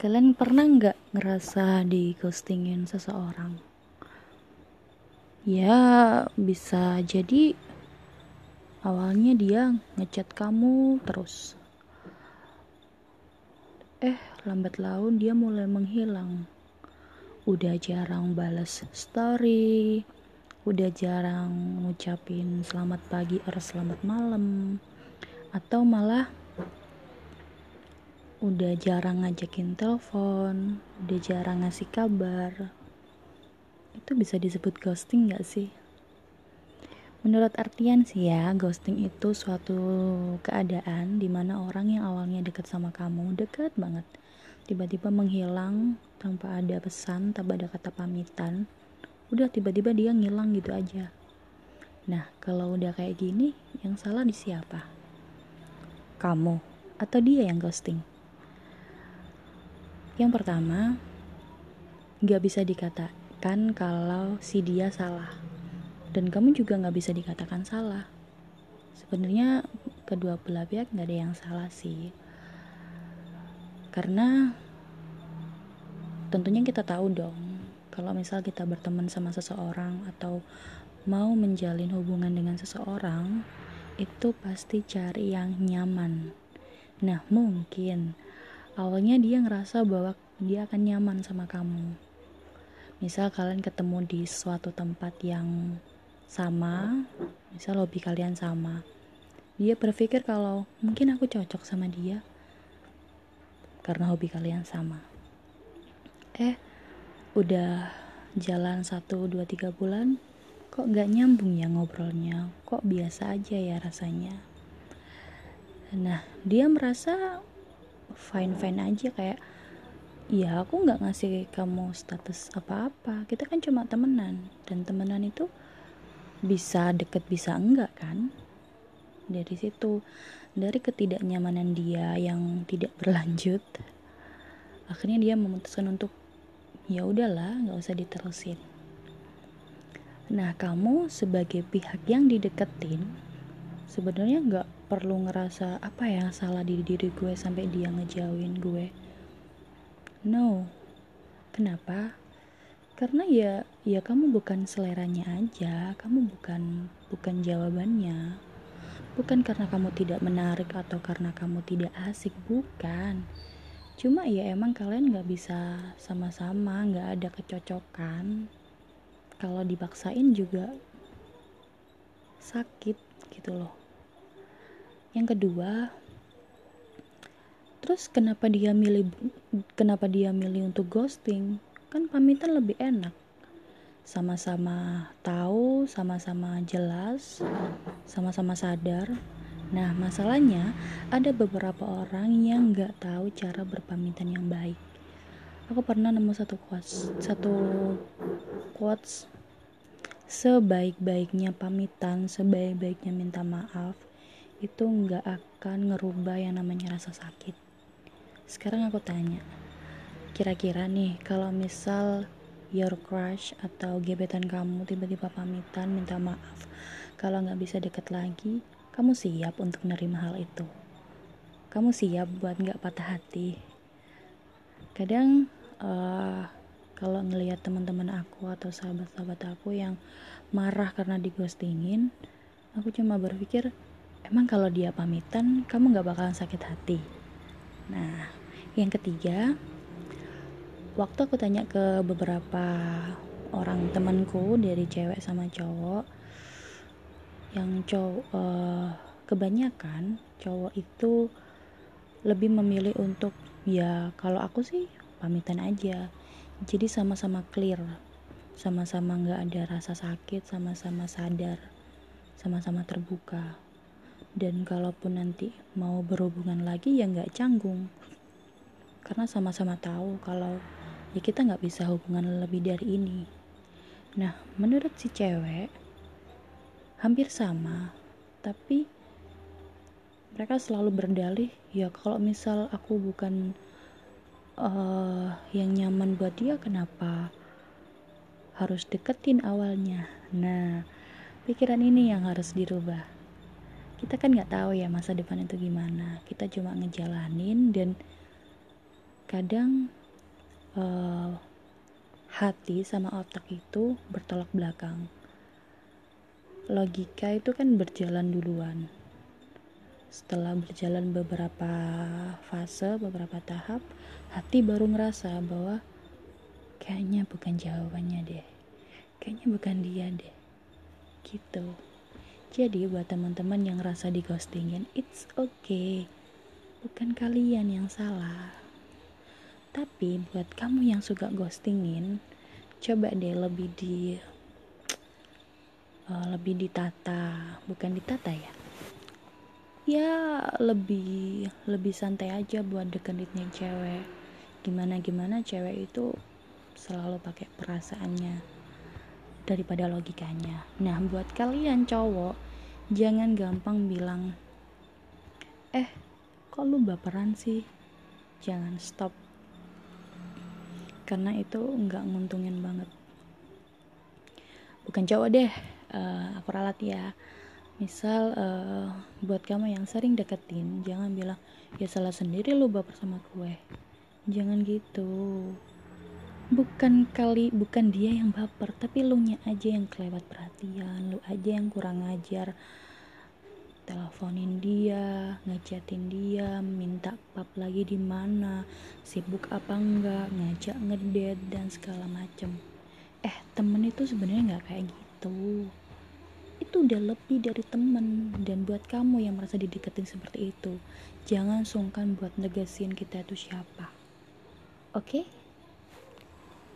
Kalian pernah nggak ngerasa di ghostingin seseorang? Ya, bisa jadi awalnya dia ngechat kamu terus. Eh, lambat laun dia mulai menghilang. Udah jarang balas story, udah jarang ngucapin selamat pagi atau selamat malam, atau malah udah jarang ngajakin telepon, udah jarang ngasih kabar. Itu bisa disebut ghosting gak sih? Menurut artian sih ya, ghosting itu suatu keadaan di mana orang yang awalnya deket sama kamu, deket banget, tiba-tiba menghilang tanpa ada pesan, tanpa ada kata pamitan, udah tiba-tiba dia ngilang gitu aja. Nah, kalau udah kayak gini, yang salah di siapa? Kamu atau dia yang ghosting? Yang pertama, gak bisa dikatakan kalau si dia salah. Dan kamu juga gak bisa dikatakan salah. Sebenarnya kedua belah pihak gak ada yang salah sih. Karena tentunya kita tahu dong, kalau misal kita berteman sama seseorang atau mau menjalin hubungan dengan seseorang, itu pasti cari yang nyaman. Nah, mungkin awalnya dia ngerasa bahwa dia akan nyaman sama kamu. Misal kalian ketemu di suatu tempat yang sama misal hobi kalian sama. Dia berpikir kalau mungkin aku cocok sama dia karena hobi kalian sama. Eh udah jalan 1, 2, 3 bulan kok gak nyambung ya ngobrolnya? Kok biasa aja ya rasanya? Nah dia merasa fine fine aja kayak ya aku nggak ngasih kamu status apa-apa. Kita kan cuma temenan dan temenan itu bisa deket bisa enggak kan? Dari situ dari ketidaknyamanan dia yang tidak berlanjut akhirnya dia memutuskan untuk ya udahlah nggak usah diterusin. Nah kamu sebagai pihak yang dideketin sebenarnya nggak perlu ngerasa apa yang salah di diri gue sampai dia ngejauhin gue? No. Kenapa? Karena ya ya kamu bukan seleranya aja. Kamu bukan bukan jawabannya. Bukan karena kamu tidak menarik atau karena kamu tidak asik bukan. Cuma ya emang kalian nggak bisa sama-sama nggak ada kecocokan. Kalau dipaksain juga sakit gitu loh yang kedua terus kenapa dia milih kenapa dia milih untuk ghosting? Kan pamitan lebih enak. Sama-sama tahu sama-sama jelas sama-sama sadar. Nah masalahnya ada beberapa orang yang nggak tahu cara berpamitan yang baik. Aku pernah nemu satu quotes satu quotes sebaik-baiknya pamitan sebaik-baiknya minta maaf itu nggak akan ngerubah yang namanya rasa sakit. Sekarang aku tanya, kira-kira nih kalau misal your crush atau gebetan kamu tiba-tiba pamitan minta maaf kalau nggak bisa deket lagi, kamu siap untuk menerima hal itu? Kamu siap buat nggak patah hati? Kadang uh, kalau ngelihat teman-teman aku atau sahabat-sahabat aku yang marah karena digostingin, aku cuma berpikir emang kalau dia pamitan kamu gak bakalan sakit hati. Nah yang ketiga waktu aku tanya ke beberapa orang temanku dari cewek sama cowok yang cowok uh, kebanyakan cowok itu lebih memilih untuk ya kalau aku sih pamitan aja. Jadi sama-sama clear sama-sama nggak ada rasa sakit sama-sama sadar sama-sama terbuka dan kalaupun nanti mau berhubungan lagi ya nggak canggung. Karena sama-sama tahu kalau ya kita nggak bisa hubungan lebih dari ini. Nah menurut si cewek hampir sama. Tapi mereka selalu berdalih ya kalau misal aku bukan uh, yang nyaman buat dia kenapa harus deketin awalnya? Nah pikiran ini yang harus dirubah kita kan nggak tahu ya masa depan itu gimana. Kita cuma ngejalanin dan kadang uh, hati sama otak itu bertolak belakang. Logika itu kan berjalan duluan. Setelah berjalan beberapa fase beberapa tahap hati baru ngerasa bahwa kayaknya bukan jawabannya deh. Kayaknya bukan dia deh. Gitu jadi buat teman-teman yang rasa di ghostingin it's okay. Bukan kalian yang salah. Tapi buat kamu yang suka ghostingin coba deh lebih di uh, lebih ditata. Bukan ditata ya? Ya lebih lebih santai aja buat deketinnya cewek. Gimana gimana cewek itu selalu pakai perasaannya daripada logikanya. Nah buat kalian cowok jangan gampang bilang eh kok lu baperan sih? Jangan stop. Karena itu nggak nguntungin banget. Bukan cowok deh uh, aku ralat ya. Misal uh, buat kamu yang sering deketin jangan bilang ya salah sendiri lu baper sama gue. Jangan gitu bukan kali bukan dia yang baper tapi lu nya aja yang kelewat perhatian lu aja yang kurang ngajar teleponin dia, ngechatin dia, minta pap lagi di mana, sibuk apa enggak, ngajak ngedate dan segala macem. Eh, temen itu sebenarnya nggak kayak gitu. Itu udah lebih dari temen dan buat kamu yang merasa dideketin seperti itu, jangan sungkan buat negasin kita itu siapa. Oke? Okay?